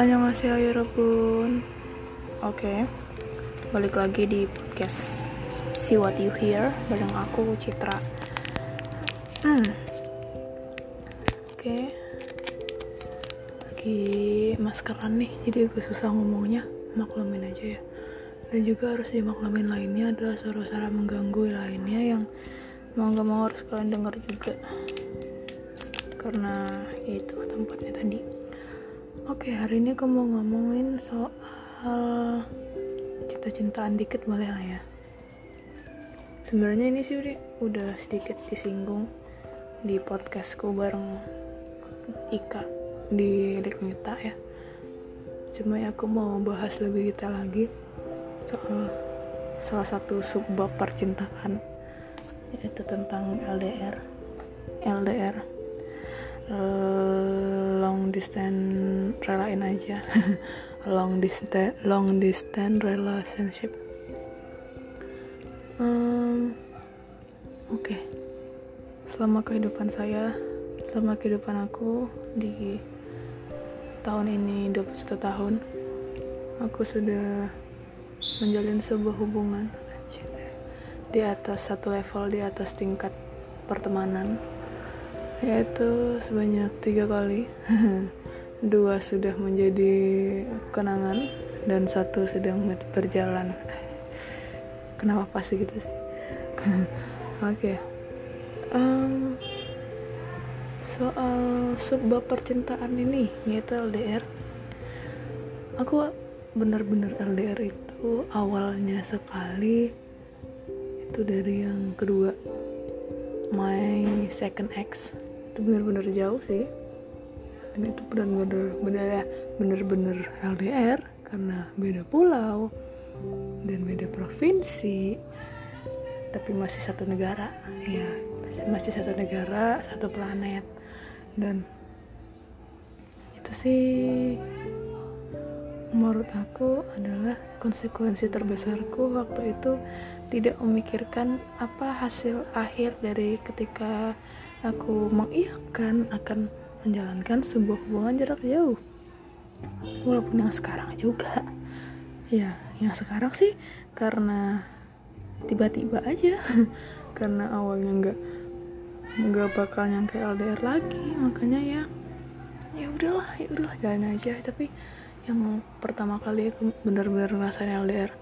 Annyeonghaseyo Yorobun Oke. Balik lagi di podcast See What You Hear Bareng aku Citra. Hmm. Oke. Lagi maskeran nih Jadi gue susah ngomongnya. Maklumin aja ya. Dan juga harus dimaklumin lainnya adalah suara-suara mengganggu lainnya Yang mau gak mau harus kalian denger juga. Karena ya itu tempatnya tadi Oke, hari ini aku mau ngomongin soal cinta-cintaan dikit boleh lah ya. Sebenarnya ini sih udah, sedikit disinggung di podcastku bareng Ika di Likmita ya. Cuma ya aku mau bahas lebih detail lagi soal salah satu subbab percintaan yaitu tentang LDR. LDR distance relain aja. Long distance long distance relationship. Um, oke. Okay. selama kehidupan saya selama kehidupan aku di tahun ini 21 tahun aku sudah menjalin sebuah hubungan di atas satu level di atas tingkat pertemanan yaitu sebanyak tiga kali. Dua sudah menjadi kenangan dan satu sedang berjalan. Kenapa pasti gitu sih? Oke. Okay. um, soal sebab percintaan ini yaitu LDR aku benar-benar LDR itu awalnya sekali. Itu dari yang kedua. My second ex itu benar-benar jauh sih. Dan itu benar-benar benar ya benar-benar LDR karena beda pulau dan beda provinsi. Tapi masih satu negara ya. Masih satu negara satu planet. Dan itu sih menurut aku adalah konsekuensi terbesarku waktu itu tidak memikirkan apa hasil akhir dari ketika aku mengiyakan akan menjalankan sebuah hubungan jarak jauh. Walaupun yang sekarang juga. Ya yang sekarang sih karena tiba-tiba aja. Karena awalnya nggak nggak bakal nyangka LDR lagi makanya ya ya udahlah ya udahlah jalan aja. Tapi yang pertama kali aku benar-benar ngerasain LDR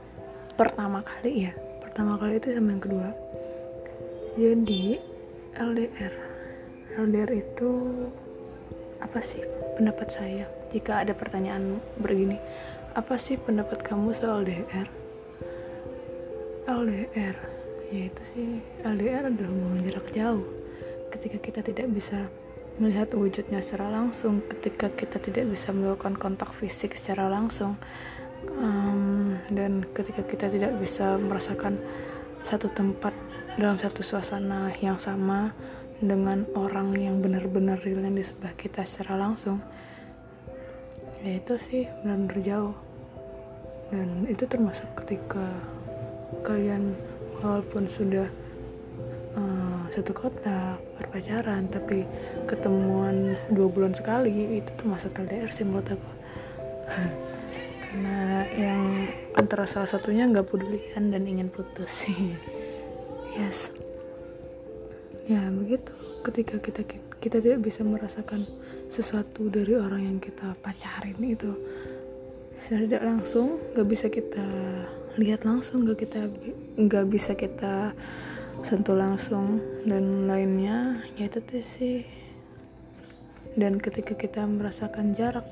pertama kali ya pertama kali itu sama yang kedua. Jadi LDR LDR itu apa sih pendapat saya? Jika ada pertanyaan begini apa sih pendapat kamu soal LDR LDR yaitu sih. LDR adalah hubungan jarak jauh. Ketika kita tidak bisa melihat wujudnya secara langsung ketika kita tidak bisa melakukan kontak fisik secara langsung um, dan ketika kita tidak bisa merasakan satu tempat dalam satu suasana yang sama dengan orang yang benar-benar real di sebelah kita secara langsung ya itu sih benar-benar jauh dan itu termasuk ketika kalian walaupun sudah uh, satu kota berpacaran tapi ketemuan dua bulan sekali itu termasuk LDR sih menurut aku. Karena yang antara salah satunya nggak pedulian dan ingin putus. Sih yes ya begitu. Ketika kita kita tidak bisa merasakan sesuatu dari orang yang kita pacarin itu secara tidak langsung nggak bisa kita lihat langsung nggak kita nggak bisa kita sentuh langsung dan lainnya ya itu sih. Dan ketika kita merasakan jarak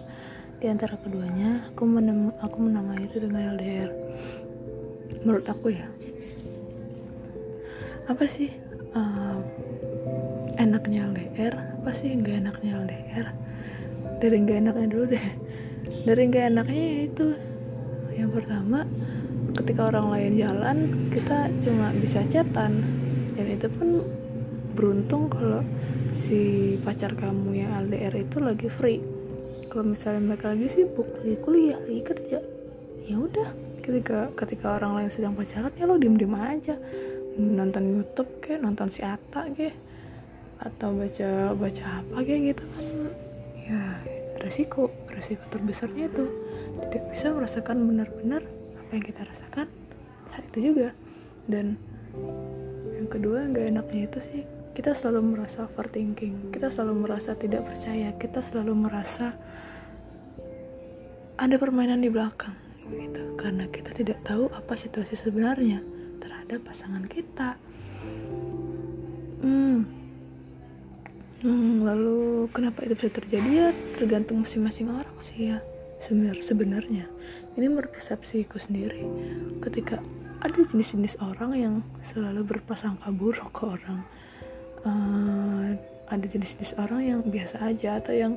di antara keduanya aku menem aku menamai itu dengan LDR. Menurut aku ya. Apa sih uh, enaknya LDR apa sih nggak enaknya LDR dari nggak enaknya dulu deh. Dari nggak enaknya itu. Yang pertama ketika orang lain jalan kita cuma bisa chatan. Dan itu pun beruntung kalau si pacar kamu yang LDR itu lagi free. Kalau misalnya mereka lagi sibuk lagi kuliah lagi kerja ya udah. Ketika ketika orang lain sedang pacaran ya lo diem diem aja nonton YouTube kayak nonton si Ata kayak atau baca baca apa kayak gitu kan. Ya resiko resiko terbesarnya itu tidak bisa merasakan benar-benar apa yang kita rasakan saat itu juga. Dan yang kedua nggak enaknya itu sih kita selalu merasa overthinking kita selalu merasa tidak percaya kita selalu merasa ada permainan di belakang gitu. Karena kita tidak tahu apa situasi sebenarnya terhadap pasangan kita. Hmm. hmm lalu kenapa itu bisa terjadi ya? Tergantung masing-masing orang sih ya sebenarnya sebenarnya. Ini menurut persepsiku sendiri. Ketika ada jenis-jenis orang yang selalu berprasangka buruk ke orang uh, ada jenis-jenis orang yang biasa aja atau yang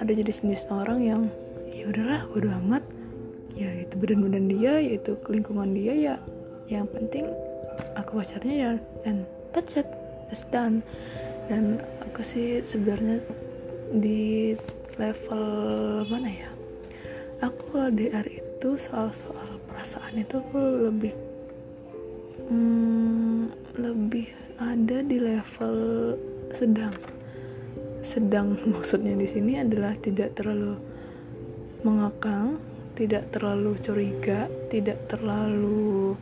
ada jenis-jenis orang yang ya udahlah bodo amat. Ya itu badan-badan dia yaitu lingkungan dia ya. Yang penting aku pacarnya ya dan that's it. That's done. Dan aku sih sebenarnya di level mana ya? Aku DR itu soal-soal perasaan itu aku lebih hmm, lebih ada di level sedang. Sedang maksudnya di sini adalah tidak terlalu mengakang tidak terlalu curiga, tidak terlalu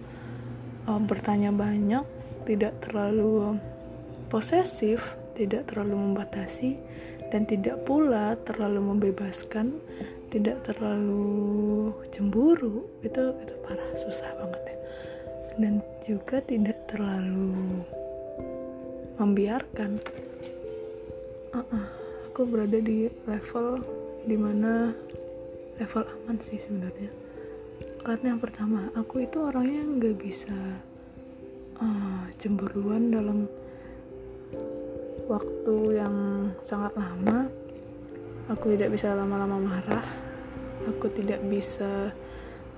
uh, bertanya banyak, tidak terlalu posesif, tidak terlalu membatasi, dan tidak pula terlalu membebaskan, tidak terlalu cemburu. Itu itu parah, susah banget ya. Dan juga tidak terlalu membiarkan. Uh -uh, aku berada di level di mana level aman sih sebenarnya karena yang pertama aku itu orangnya nggak bisa uh, cemburuan dalam waktu yang sangat lama. Aku tidak bisa lama-lama marah. Aku tidak bisa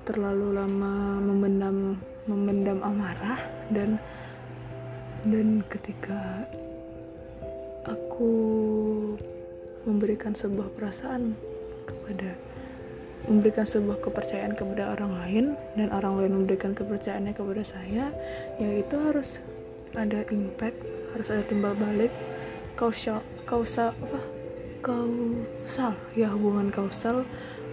terlalu lama memendam memendam amarah. Dan dan ketika aku memberikan sebuah perasaan kepada memberikan sebuah kepercayaan kepada orang lain dan orang lain memberikan kepercayaannya kepada saya yaitu harus ada impact harus ada timbal balik. Kausal kausal apa? Kausal ya hubungan kausal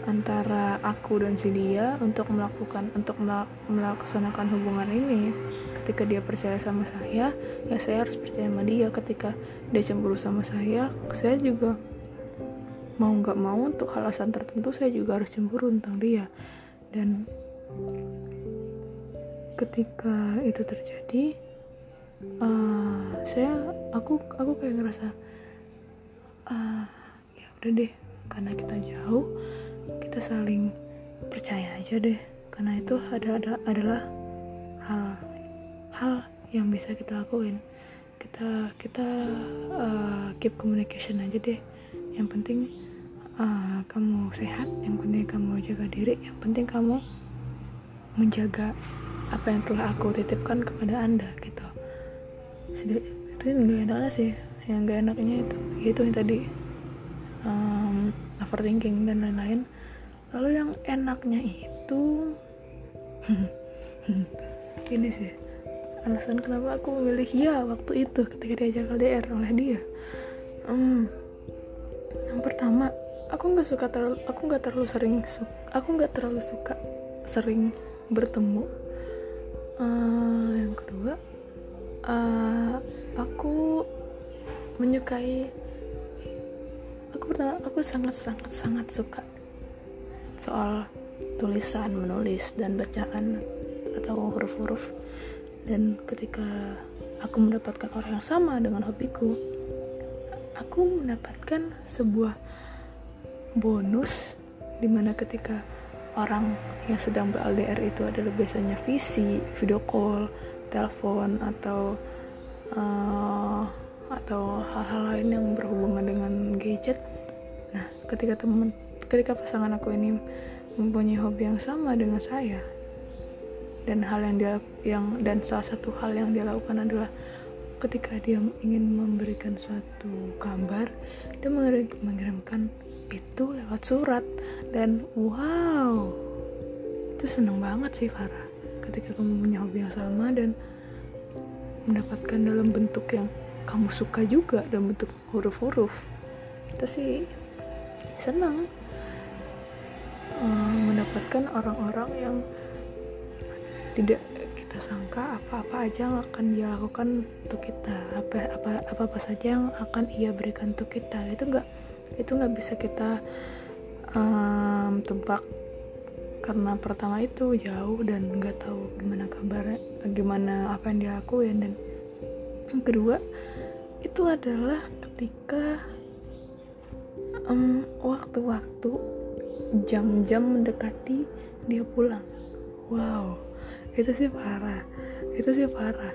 antara aku dan si dia untuk melakukan untuk melaksanakan hubungan ini. Ketika dia percaya sama saya ya saya harus percaya sama dia. Ketika dia cemburu sama saya saya juga mau nggak mau untuk alasan tertentu saya juga harus cemburu tentang dia. Dan ketika itu terjadi uh, saya aku aku kayak ngerasa uh, ya udah deh karena kita jauh kita saling percaya aja deh. Karena itu ada ada adalah hal hal yang bisa kita lakuin. Kita kita uh, keep communication aja deh yang penting uh, kamu sehat yang penting kamu jaga diri yang penting kamu menjaga apa yang telah aku titipkan kepada anda gitu. Sedih, itu nggak enaknya sih yang gak enaknya itu itu yang tadi um, overthinking dan lain-lain. Lalu yang enaknya itu ini sih alasan kenapa aku memilih ya waktu itu ketika diajak LDR oleh dia. Um, yang pertama aku nggak suka terlalu aku nggak terlalu sering aku nggak terlalu suka sering bertemu. Uh, yang kedua uh, aku menyukai aku pertama aku sangat sangat sangat suka soal tulisan menulis dan bacaan atau huruf-huruf. Dan ketika aku mendapatkan orang yang sama dengan hobiku aku mendapatkan sebuah bonus di mana ketika orang yang sedang ber-LDR itu adalah biasanya visi, video call, telepon atau uh, atau hal-hal lain yang berhubungan dengan gadget. Nah, ketika teman ketika pasangan aku ini mempunyai hobi yang sama dengan saya dan hal yang dia yang dan salah satu hal yang dia lakukan adalah ketika dia ingin memberikan suatu kabar dia mengirimkan itu lewat surat. Dan wow itu seneng banget sih Farah. Ketika kamu punya hobi yang sama dan mendapatkan dalam bentuk yang kamu suka juga dalam bentuk huruf-huruf itu sih senang um, mendapatkan orang-orang yang tidak kita sangka apa-apa aja yang akan dia lakukan untuk kita. Apa apa apa apa saja yang akan ia berikan untuk kita. Itu enggak itu nggak bisa kita um, tebak karena pertama itu jauh dan nggak tahu gimana kabarnya gimana apa yang dia lakuin. Dan kedua itu adalah ketika waktu waktu-waktu jam-jam mendekati dia pulang. Wow itu sih parah. Itu sih parah.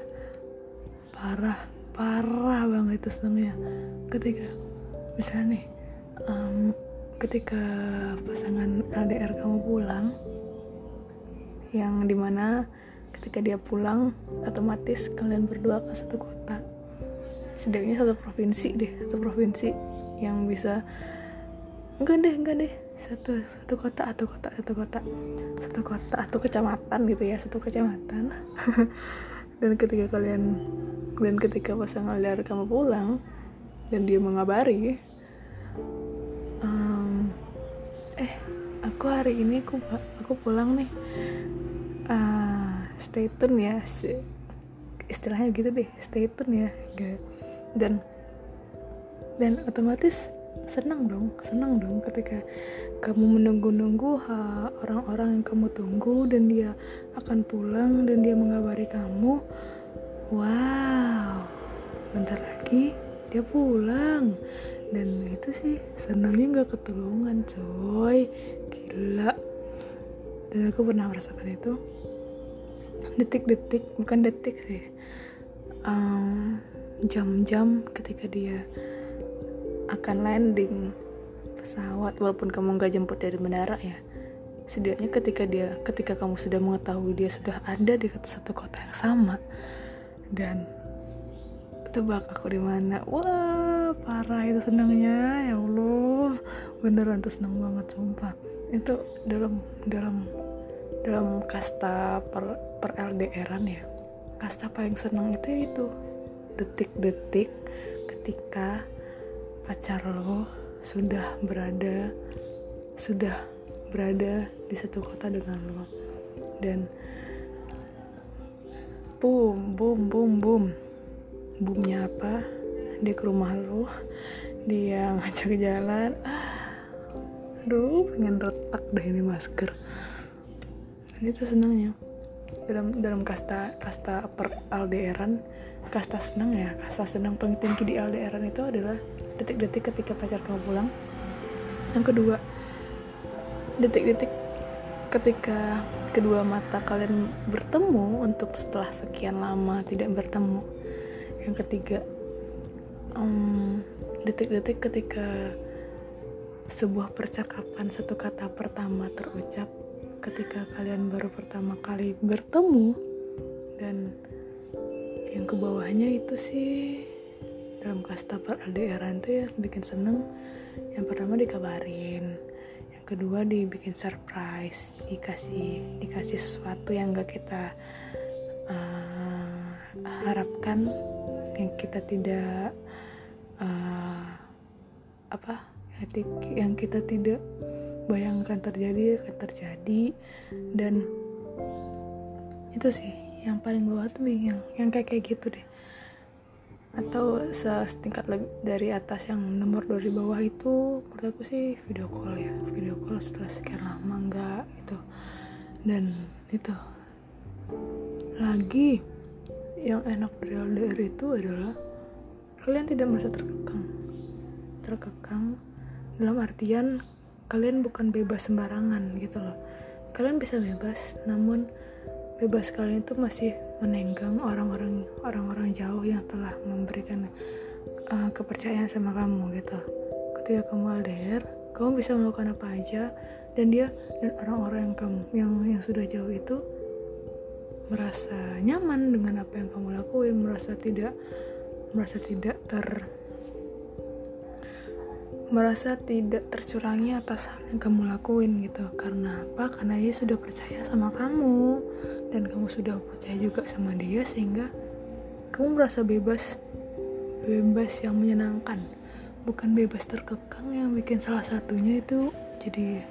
Parah parah banget itu senangnya ketika misalnya nih um, ketika pasangan LDR kamu pulang yang di mana ketika dia pulang otomatis kalian berdua ke satu kota. Setidaknya satu provinsi deh satu provinsi yang bisa enggak deh enggak deh satu satu kota atau kota satu kota satu kota atau kecamatan gitu ya satu kecamatan. Dan ketika kalian dan ketika pasangan liar kamu pulang dan dia mengabari um, eh aku hari ini aku aku pulang nih. Uh, stay tune ya istilahnya gitu deh stay tune ya dan dan otomatis senang dong senang dong ketika kamu menunggu-nunggu orang-orang yang kamu tunggu dan dia akan pulang dan dia mengabari kamu. Wow bentar lagi dia pulang. Dan itu sih senangnya nggak ketulungan coy. Gila. Dan aku pernah merasakan itu. Detik-detik bukan detik sih. Jam-jam um, ketika dia akan landing pesawat walaupun kamu nggak jemput dari bandara ya. Setidaknya ketika dia ketika kamu sudah mengetahui dia sudah ada di satu kota yang sama dan tebak aku di mana. Wah parah itu senangnya ya allah. Beneran tuh senang banget sumpah. Itu dalam dalam dalam kasta per, per LDRan ya. Kasta paling senang itu itu. Detik-detik ketika pacar lo sudah berada sudah berada di satu kota dengan lo. Dan boom boom boom boom. Boomnya apa? Dia ke rumah lo dia ngajak jalan. Aduh pengen retak deh ini masker. Itu senangnya. Dalam dalam kasta kasta per alderan kasta senang ya kasta senang paling tinggi di LDRan itu adalah detik-detik ketika pacar kamu pulang. Yang kedua detik-detik ketika kedua mata kalian bertemu untuk setelah sekian lama tidak bertemu. Yang ketiga detik-detik um, ketika sebuah percakapan satu kata pertama terucap ketika kalian baru pertama kali bertemu dan yang ke bawahnya itu sih dalam kasta per LDR itu ya bikin seneng. Yang pertama dikabarin yang kedua dibikin surprise dikasih dikasih sesuatu yang gak kita uh, harapkan yang kita tidak uh, apa yang kita tidak bayangkan terjadi akan terjadi. Dan itu sih yang paling bawah tuh yang yang kayak kayak gitu deh. Atau setingkat lebih dari atas yang nomor dari bawah itu menurut aku sih video call ya. Video call setelah sekian lama enggak gitu. Dan itu. Lagi yang enak dari LDR itu adalah kalian tidak merasa terkekang. Terkekang dalam artian kalian bukan bebas sembarangan gitu loh. Kalian bisa bebas namun bebas kalian itu masih menenggang orang-orang orang-orang jauh yang telah memberikan uh, kepercayaan sama kamu gitu. Ketika kamu LDR kamu bisa melakukan apa aja dan dia dan orang-orang yang kamu yang yang sudah jauh itu merasa nyaman dengan apa yang kamu lakuin merasa tidak merasa tidak ter merasa tidak tercurangi atas hal yang kamu lakuin gitu. Karena apa? Karena dia sudah percaya sama kamu. Dan kamu sudah percaya juga sama dia sehingga kamu merasa bebas. Bebas yang menyenangkan. Bukan bebas terkekang. Yang bikin salah satunya itu jadi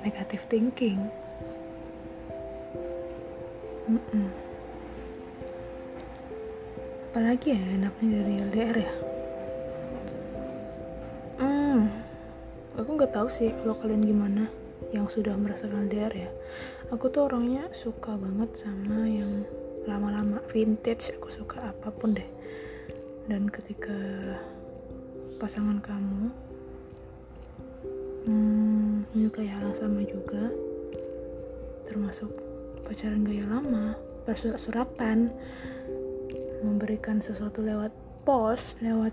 negatif thinking. Mm -mm. apalagi ya enaknya dari LDR ya nggak tahu sih kalau kalian gimana yang sudah merasakan LDR ya. Aku tuh orangnya suka banget sama yang lama-lama vintage. Aku suka apa pun deh. Dan ketika pasangan kamu hmm, menyukai hal sama juga termasuk pacaran gaya lama persurat-suratan memberikan sesuatu lewat pos lewat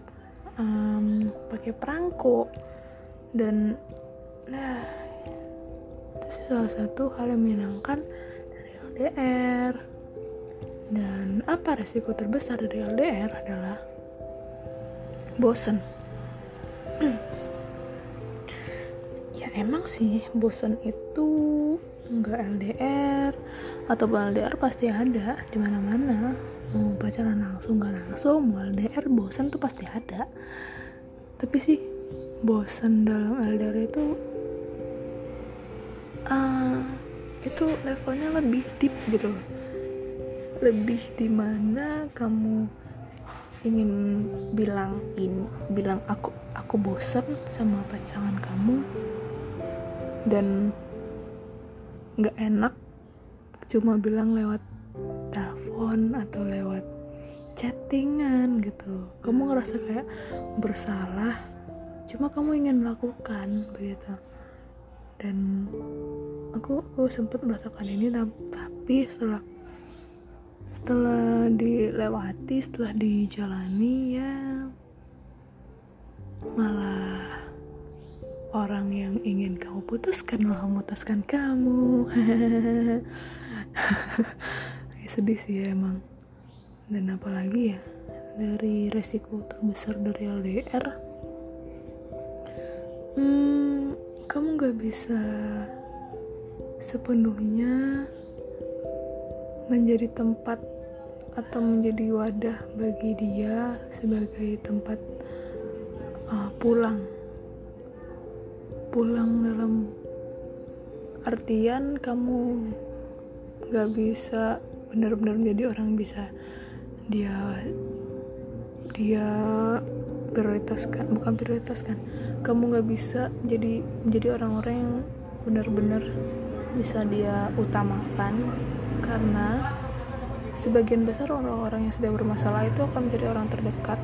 um, pakai perangko dan nah itu salah satu hal yang menyenangkan dari LDR dan apa resiko terbesar dari LDR adalah bosen. Ya emang sih bosan itu nggak LDR atau LDR pasti ada di mana-mana. Mau pacaran langsung nggak langsung mau LDR bosan tuh pasti ada. Tapi sih bosan dalam LDR itu uh, itu levelnya lebih deep gitu loh. Lebih di mana kamu ingin bilang in bilang aku aku bosan sama pasangan kamu dan nggak enak cuma bilang lewat telepon atau lewat chattingan gitu. Kamu ngerasa kayak bersalah cuma kamu ingin melakukan begitu. Dan aku aku sempat merasakan ini tapi setelah setelah dilewati setelah dijalani ya malah orang yang ingin kamu putuskan malah memutuskan kamu. Sedih sih ya emang. Dan apalagi ya dari resiko terbesar dari LDR hmm, kamu gak bisa sepenuhnya menjadi tempat atau menjadi wadah bagi dia sebagai tempat uh, pulang. Pulang dalam artian kamu gak bisa benar-benar menjadi orang bisa dia dia prioritaskan bukan prioritaskan kamu gak bisa jadi menjadi orang-orang yang benar-benar bisa dia utamakan karena sebagian besar orang-orang yang sedang bermasalah itu akan menjadi orang terdekat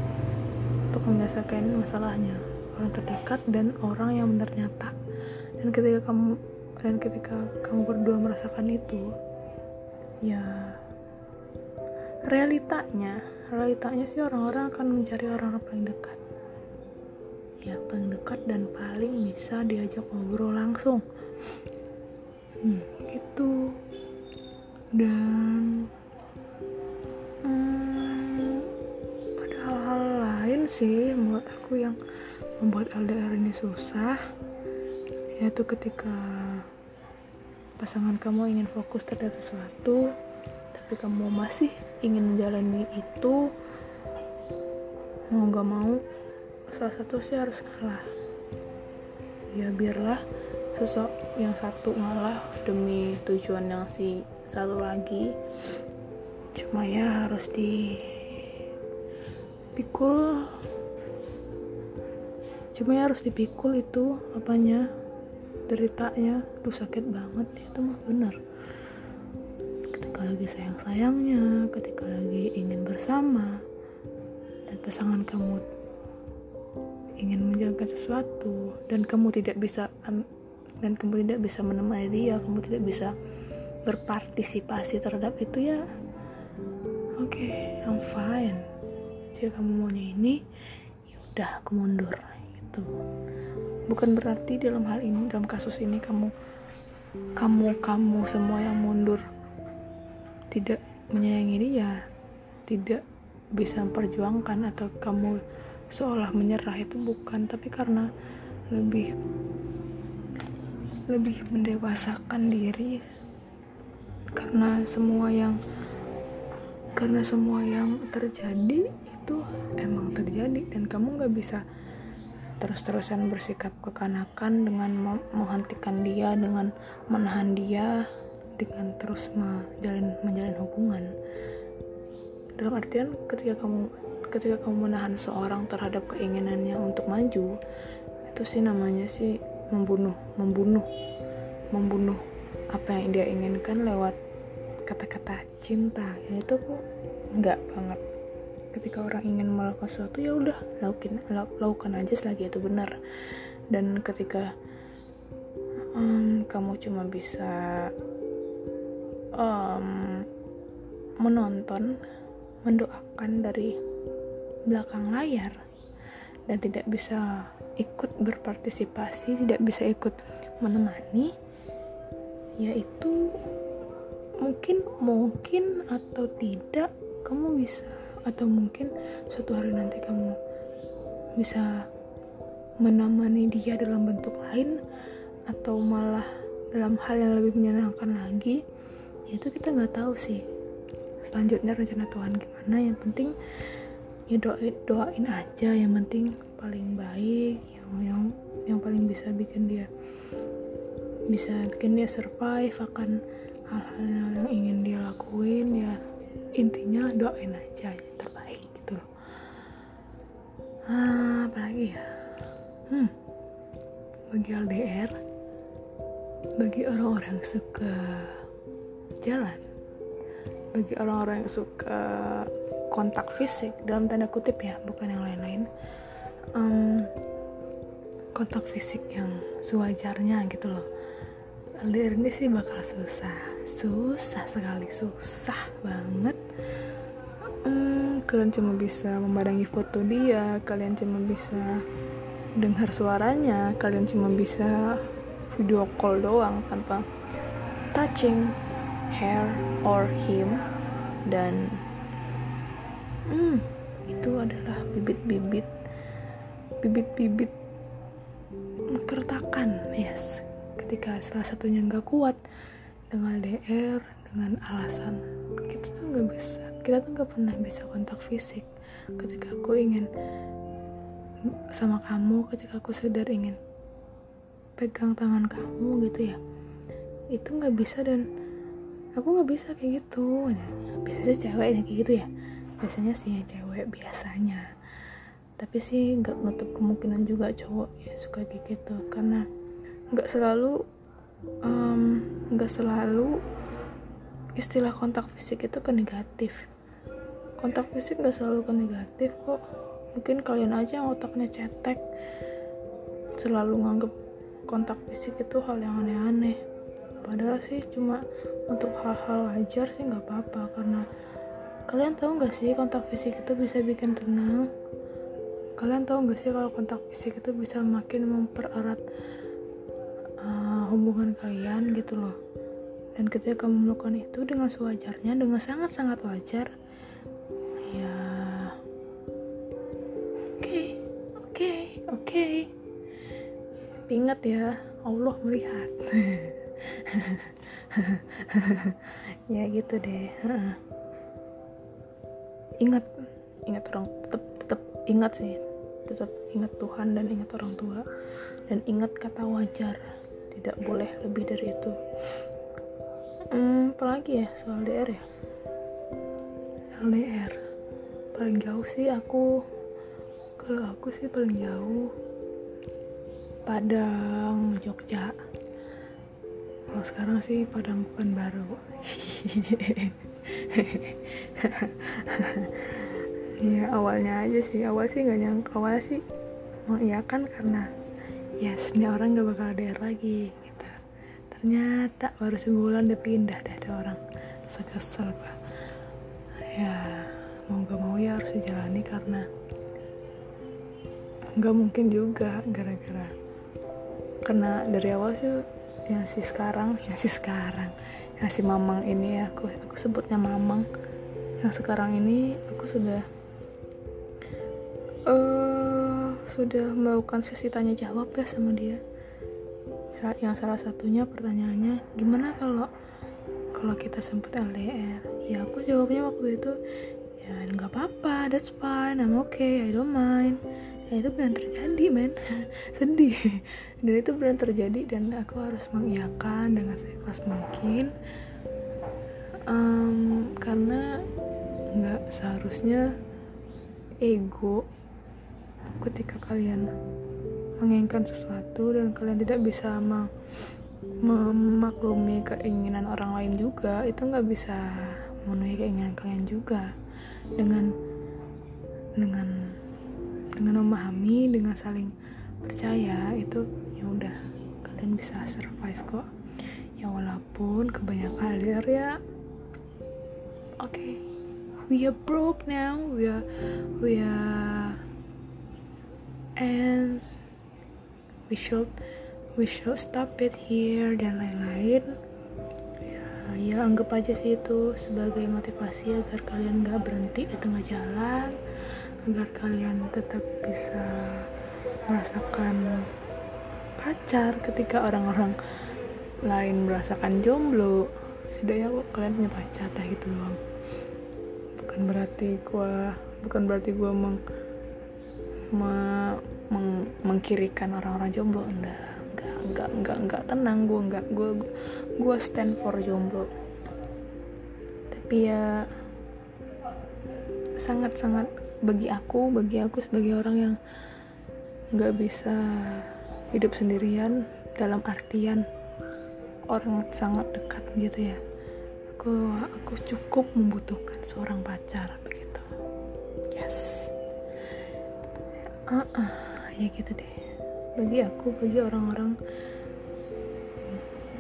untuk menyelesaikan masalahnya. Orang terdekat dan orang yang benar nyata. Dan ketika kamu dan ketika kamu berdua merasakan itu ya realitanya realitanya sih orang-orang akan mencari orang-orang paling dekat. Ya paling dekat dan paling bisa diajak ngobrol langsung. Hmm, itu dan hmm, ada hal-hal lain sih menurut aku yang membuat LDR ini susah. Yaitu ketika pasangan kamu ingin fokus terhadap sesuatu tapi kamu masih ingin menjalani itu mau gak mau salah satu sih harus kalah. Ya biarlah sosok yang satu ngalah demi tujuan yang si satu lagi. Cuma ya harus di pikul. Cuma ya harus dipikul itu apanya? Deritanya tuh sakit banget itu mah bener lagi sayang-sayangnya ketika lagi ingin bersama dan pasangan kamu ingin menjalankan sesuatu dan kamu tidak bisa dan kamu tidak bisa menemani dia kamu tidak bisa berpartisipasi terhadap itu ya oke okay, I'm fine. Jika kamu maunya ini ya udah aku mundur itu bukan berarti dalam hal ini dalam kasus ini kamu kamu kamu semua yang mundur tidak menyayangi dia tidak bisa memperjuangkan atau kamu seolah menyerah itu bukan. Tapi karena lebih lebih mendewasakan diri karena semua yang karena semua yang terjadi itu emang terjadi. Dan kamu nggak bisa terus-terusan bersikap kekanakan dengan menghentikan dia dengan menahan dia dengan terus menjalin menjalin hubungan. Dalam artian ketika kamu ketika kamu menahan seorang terhadap keinginannya untuk maju itu sih namanya sih membunuh membunuh membunuh apa yang dia inginkan lewat kata-kata cinta. Ya itu kok nggak banget. Ketika orang ingin melakukan sesuatu ya udah lakukan lakukan aja selagi itu benar. Dan ketika um, kamu cuma bisa um, menonton mendoakan dari belakang layar dan tidak bisa ikut berpartisipasi tidak bisa ikut menemani yaitu mungkin mungkin atau tidak kamu bisa atau mungkin suatu hari nanti kamu bisa menemani dia dalam bentuk lain atau malah dalam hal yang lebih menyenangkan lagi itu kita nggak tahu sih. Selanjutnya rencana Tuhan gimana? Yang penting ya doain doain aja. Yang penting paling baik yang yang yang paling bisa bikin dia bisa bikin dia survive akan hal-hal yang ingin dia lakuin. Ya intinya doain aja yang terbaik gitu loh. Ah, apalagi ya? Hmm. Bagi LDR bagi orang-orang suka jalan bagi orang-orang yang suka kontak fisik dalam tanda kutip ya bukan yang lain-lain um, kontak fisik yang sewajarnya gitu loh. Ini sih bakal susah susah sekali susah banget. Hmm, kalian cuma bisa memandangi foto dia kalian cuma bisa dengar suaranya kalian cuma bisa video call doang tanpa touching her or him dan hmm, itu adalah bibit-bibit bibit-bibit kertakan yes ketika salah satunya nggak kuat dengan DR dengan alasan. Kita tuh nggak bisa kita tuh nggak pernah bisa kontak fisik. Ketika aku ingin sama kamu ketika aku sadar ingin pegang tangan kamu gitu ya itu nggak bisa dan aku nggak bisa kayak gitu. Biasanya cewek kayak gitu ya. Biasanya sih cewek biasanya. Tapi sih nggak menutup kemungkinan juga cowok ya suka kayak gitu. Karena nggak selalu nggak um, selalu istilah kontak fisik itu ke negatif. Kontak fisik nggak selalu ke negatif kok. Mungkin kalian aja yang otaknya cetek. Selalu nganggep kontak fisik itu hal yang aneh-aneh padahal sih cuma untuk hal-hal wajar sih nggak apa-apa karena kalian tahu nggak sih kontak fisik itu bisa bikin tenang? Kalian tahu nggak sih kalau kontak fisik itu bisa makin mempererat hubungan kalian gitu loh? Dan ketika kamu melakukan itu dengan sewajarnya dengan sangat-sangat wajar ya oke okay, oke okay, oke. Okay. ingat ya Allah melihat ya gitu deh ingat ingat orang tetap tetap ingat sih. Tetap ingat Tuhan dan ingat orang tua. Dan ingat kata wajar tidak boleh lebih dari itu. Hmm, apalagi ya soal DR ya? LDR paling jauh sih aku kalau aku sih paling jauh Padang Jogja kalau sekarang sih Padang bukan baru. Ya awalnya aja sih. Awal sih nggak nyangka. Awal sih mengiyakan karena yes ini orang gak bakal DR lagi gitu. Ternyata baru sebulan udah pindah dah ada orang. Sekesel pak. Ya mau gak mau ya harus dijalani karena nggak mungkin juga gara-gara. Karena dari awal sih yang si sekarang yang si sekarang. Yang si mamang ini ya aku aku sebutnya mamang. Yang sekarang ini aku sudah sudah melakukan sesi tanya jawab ya sama dia. Saat yang salah satunya pertanyaannya gimana kalau kalau kita sempat LDR ya aku jawabnya waktu itu ya nggak apa-apa that's fine I'm okay I don't mind ya itu benar terjadi men. Sedih. Dan itu benar terjadi dan aku harus mengiyakan dengan seikhlas mungkin. Um, karena nggak seharusnya ego ketika kalian menginginkan sesuatu dan kalian tidak bisa memaklumi keinginan orang lain juga itu nggak bisa memenuhi keinginan kalian juga. Dengan dengan dengan memahami dengan saling percaya itu ya udah kalian bisa survive kok. Ya walaupun kebanyakan LDR ya oke okay, we are broke now we are we are and we should we should stop it here dan lain-lain. Ya, ya anggap aja sih itu sebagai motivasi agar kalian gak berhenti di tengah jalan agar kalian tetap bisa merasakan pacar ketika orang-orang lain merasakan jomblo setidaknya kalian punya pacar dah gitu doang. Bukan berarti gua bukan berarti gua meng meng, mengkirikan orang-orang jomblo enggak enggak enggak enggak enggak. Tenang gue enggak gue gue stand for jomblo. Tapi ya sangat-sangat bagi aku bagi aku sebagai orang yang nggak bisa hidup sendirian dalam artian orang sangat dekat gitu ya. Aku aku cukup membutuhkan seorang pacar begitu. Yes. Uh -uh, ya gitu deh. Bagi aku bagi orang-orang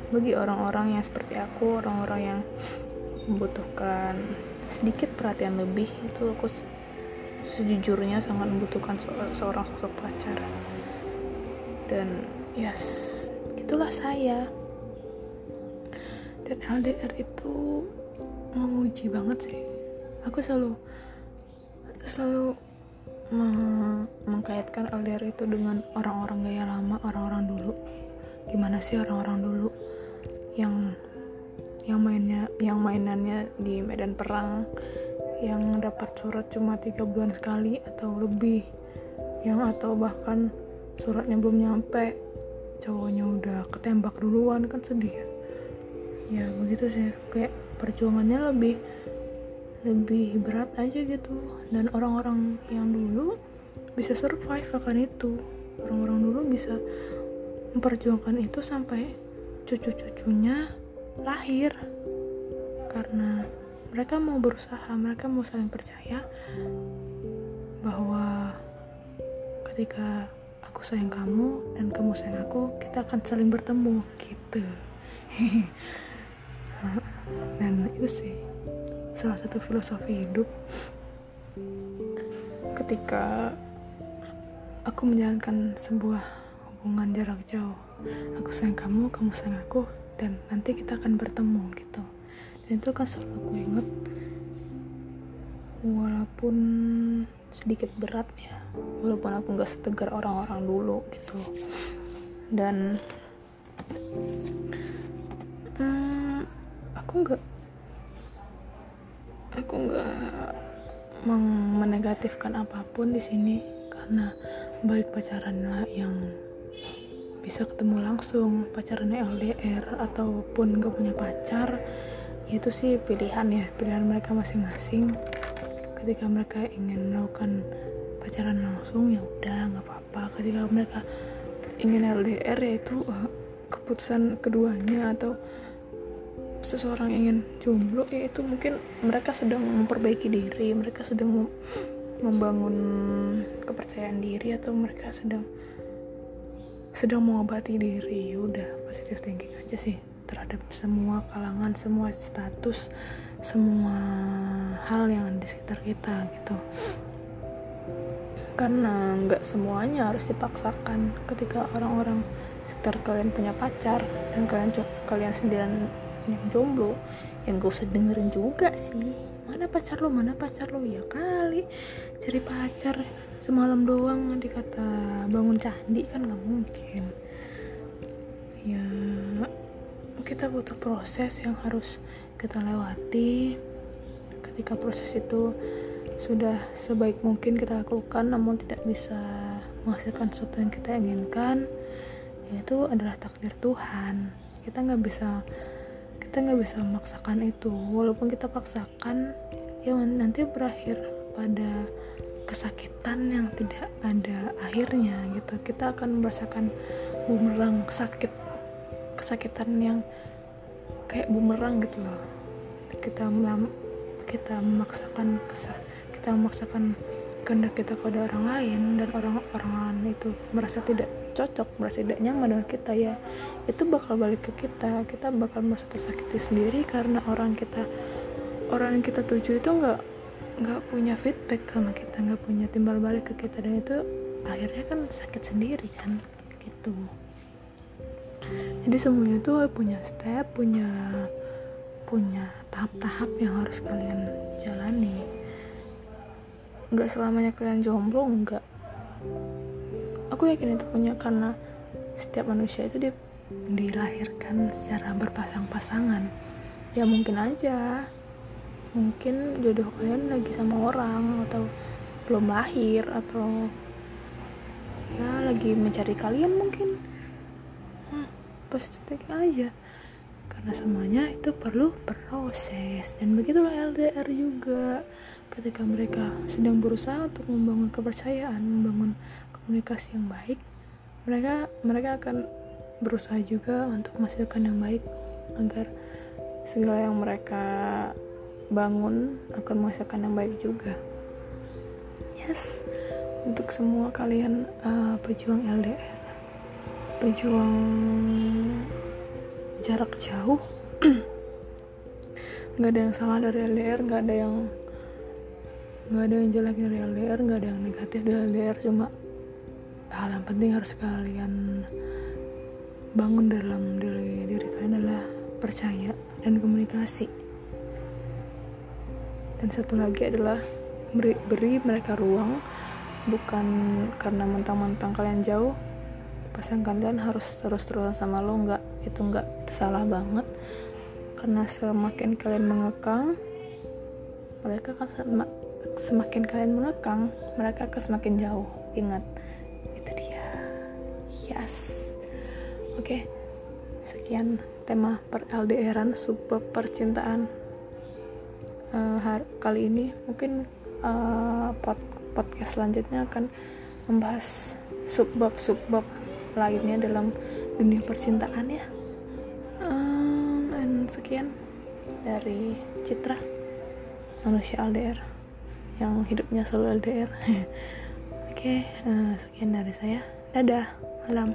bagi orang-orang yang seperti aku orang-orang yang membutuhkan sedikit perhatian lebih itu aku sejujurnya sangat membutuhkan seorang sosok pacar. Dan yes itulah saya. Dan LDR itu menguji banget sih. Aku selalu selalu mengkaitkan LDR itu dengan orang-orang gaya lama, orang-orang dulu. Gimana sih orang-orang dulu yang yang mainnya yang mainannya di medan perang yang dapat surat cuma tiga bulan sekali atau lebih. Yang atau bahkan suratnya belum nyampe. Cowoknya udah ketembak duluan kan sedih ya. Ya begitu sih. Kayak perjuangannya lebih lebih berat aja gitu. Dan orang-orang yang dulu bisa survive akan itu. Orang-orang dulu bisa memperjuangkan itu sampai cucu-cucunya lahir. Karena mereka mau berusaha mereka mau saling percaya bahwa ketika aku sayang kamu dan kamu sayang aku kita akan saling bertemu gitu. Dan itu sih salah satu filosofi hidup. Ketika aku menjalankan sebuah hubungan jarak jauh aku sayang kamu kamu sayang aku dan nanti kita akan bertemu gitu dan itu selalu aku inget walaupun sedikit berat ya. Walaupun aku nggak setegar orang-orang dulu gitu. Dan hmm, aku nggak aku nggak menegatifkan apa pun di sini. Karena baik pacaran lah yang bisa ketemu langsung pacaran LDR ataupun gak punya pacar itu sih pilihan ya pilihan mereka masing-masing. Ketika mereka ingin melakukan pacaran langsung ya udah nggak apa-apa. Ketika mereka ingin LDR yaitu uh, keputusan keduanya atau seseorang ingin jomblo ya itu mungkin mereka sedang memperbaiki diri mereka sedang membangun kepercayaan diri atau mereka sedang sedang mengobati diri. Ya udah positive thinking aja sih terhadap semua kalangan semua status semua hal yang di sekitar kita gitu. Karena nggak semuanya harus dipaksakan. Ketika orang-orang sekitar kalian punya pacar dan kalian kalian sendirian yang jomblo yang gak usah dengerin juga sih. Mana pacar lo mana pacar lo ya kali cari pacar semalam doang dikata bangun candi kan nggak mungkin. Ya kita butuh proses yang harus kita lewati. Ketika proses itu sudah sebaik mungkin kita lakukan namun tidak bisa menghasilkan sesuatu yang kita inginkan itu adalah takdir Tuhan. Kita nggak bisa kita nggak bisa memaksakan itu. Walaupun kita paksakan ya nanti berakhir pada kesakitan yang tidak ada akhirnya gitu. Kita akan merasakan bumerang sakit kesakitan yang kayak bumerang gitu loh. Kita melam kita memaksakan kesah kita memaksakan kehendak kita kepada orang lain dan orang-orang itu merasa tidak cocok merasa tidak nyaman dengan kita ya itu bakal balik ke kita. Kita bakal merasa tersakiti sendiri karena orang kita orang yang kita tuju itu nggak nggak punya feedback sama kita nggak punya timbal balik ke kita. Dan itu akhirnya kan sakit sendiri kan gitu jadi semuanya itu punya step punya punya tahap-tahap yang harus kalian jalani. Nggak selamanya kalian jomblo nggak. Aku yakin itu punya karena setiap manusia itu di, dilahirkan secara berpasang-pasangan. Ya mungkin aja. Mungkin jodoh kalian lagi sama orang atau belum lahir atau ya lagi mencari kalian mungkin hmm, positif aja. Karena semuanya itu perlu proses dan begitulah LDR juga. Ketika mereka sedang berusaha untuk membangun kepercayaan membangun komunikasi yang baik mereka mereka akan berusaha juga untuk menghasilkan yang baik agar segala yang mereka bangun akan menghasilkan yang baik juga. Yes. Untuk semua kalian uh, pejuang LDR pejuang jarak jauh nggak ada yang salah dari LDR nggak ada yang nggak ada yang jelek dari LDR nggak ada yang negatif dari LDR cuma hal yang penting harus kalian bangun dalam diri diri kalian adalah percaya dan komunikasi. Dan satu lagi adalah beri, beri mereka ruang bukan karena mentang-mentang kalian jauh pasangan kalian harus terus-terusan sama lo nggak itu nggak itu salah banget. Karena semakin kalian mengekang mereka akan semakin kalian mengekang mereka akan semakin jauh. Ingat yes. Oke okay. sekian tema per LDRan subbab percintaan uh, kali ini. Mungkin uh, pod podcast selanjutnya akan membahas subbab-subbab lainnya dalam dunia percintaan ya. Um, dan sekian dari Citra manusia LDR yang hidupnya selalu LDR oke okay, uh, sekian dari saya. Dadah malam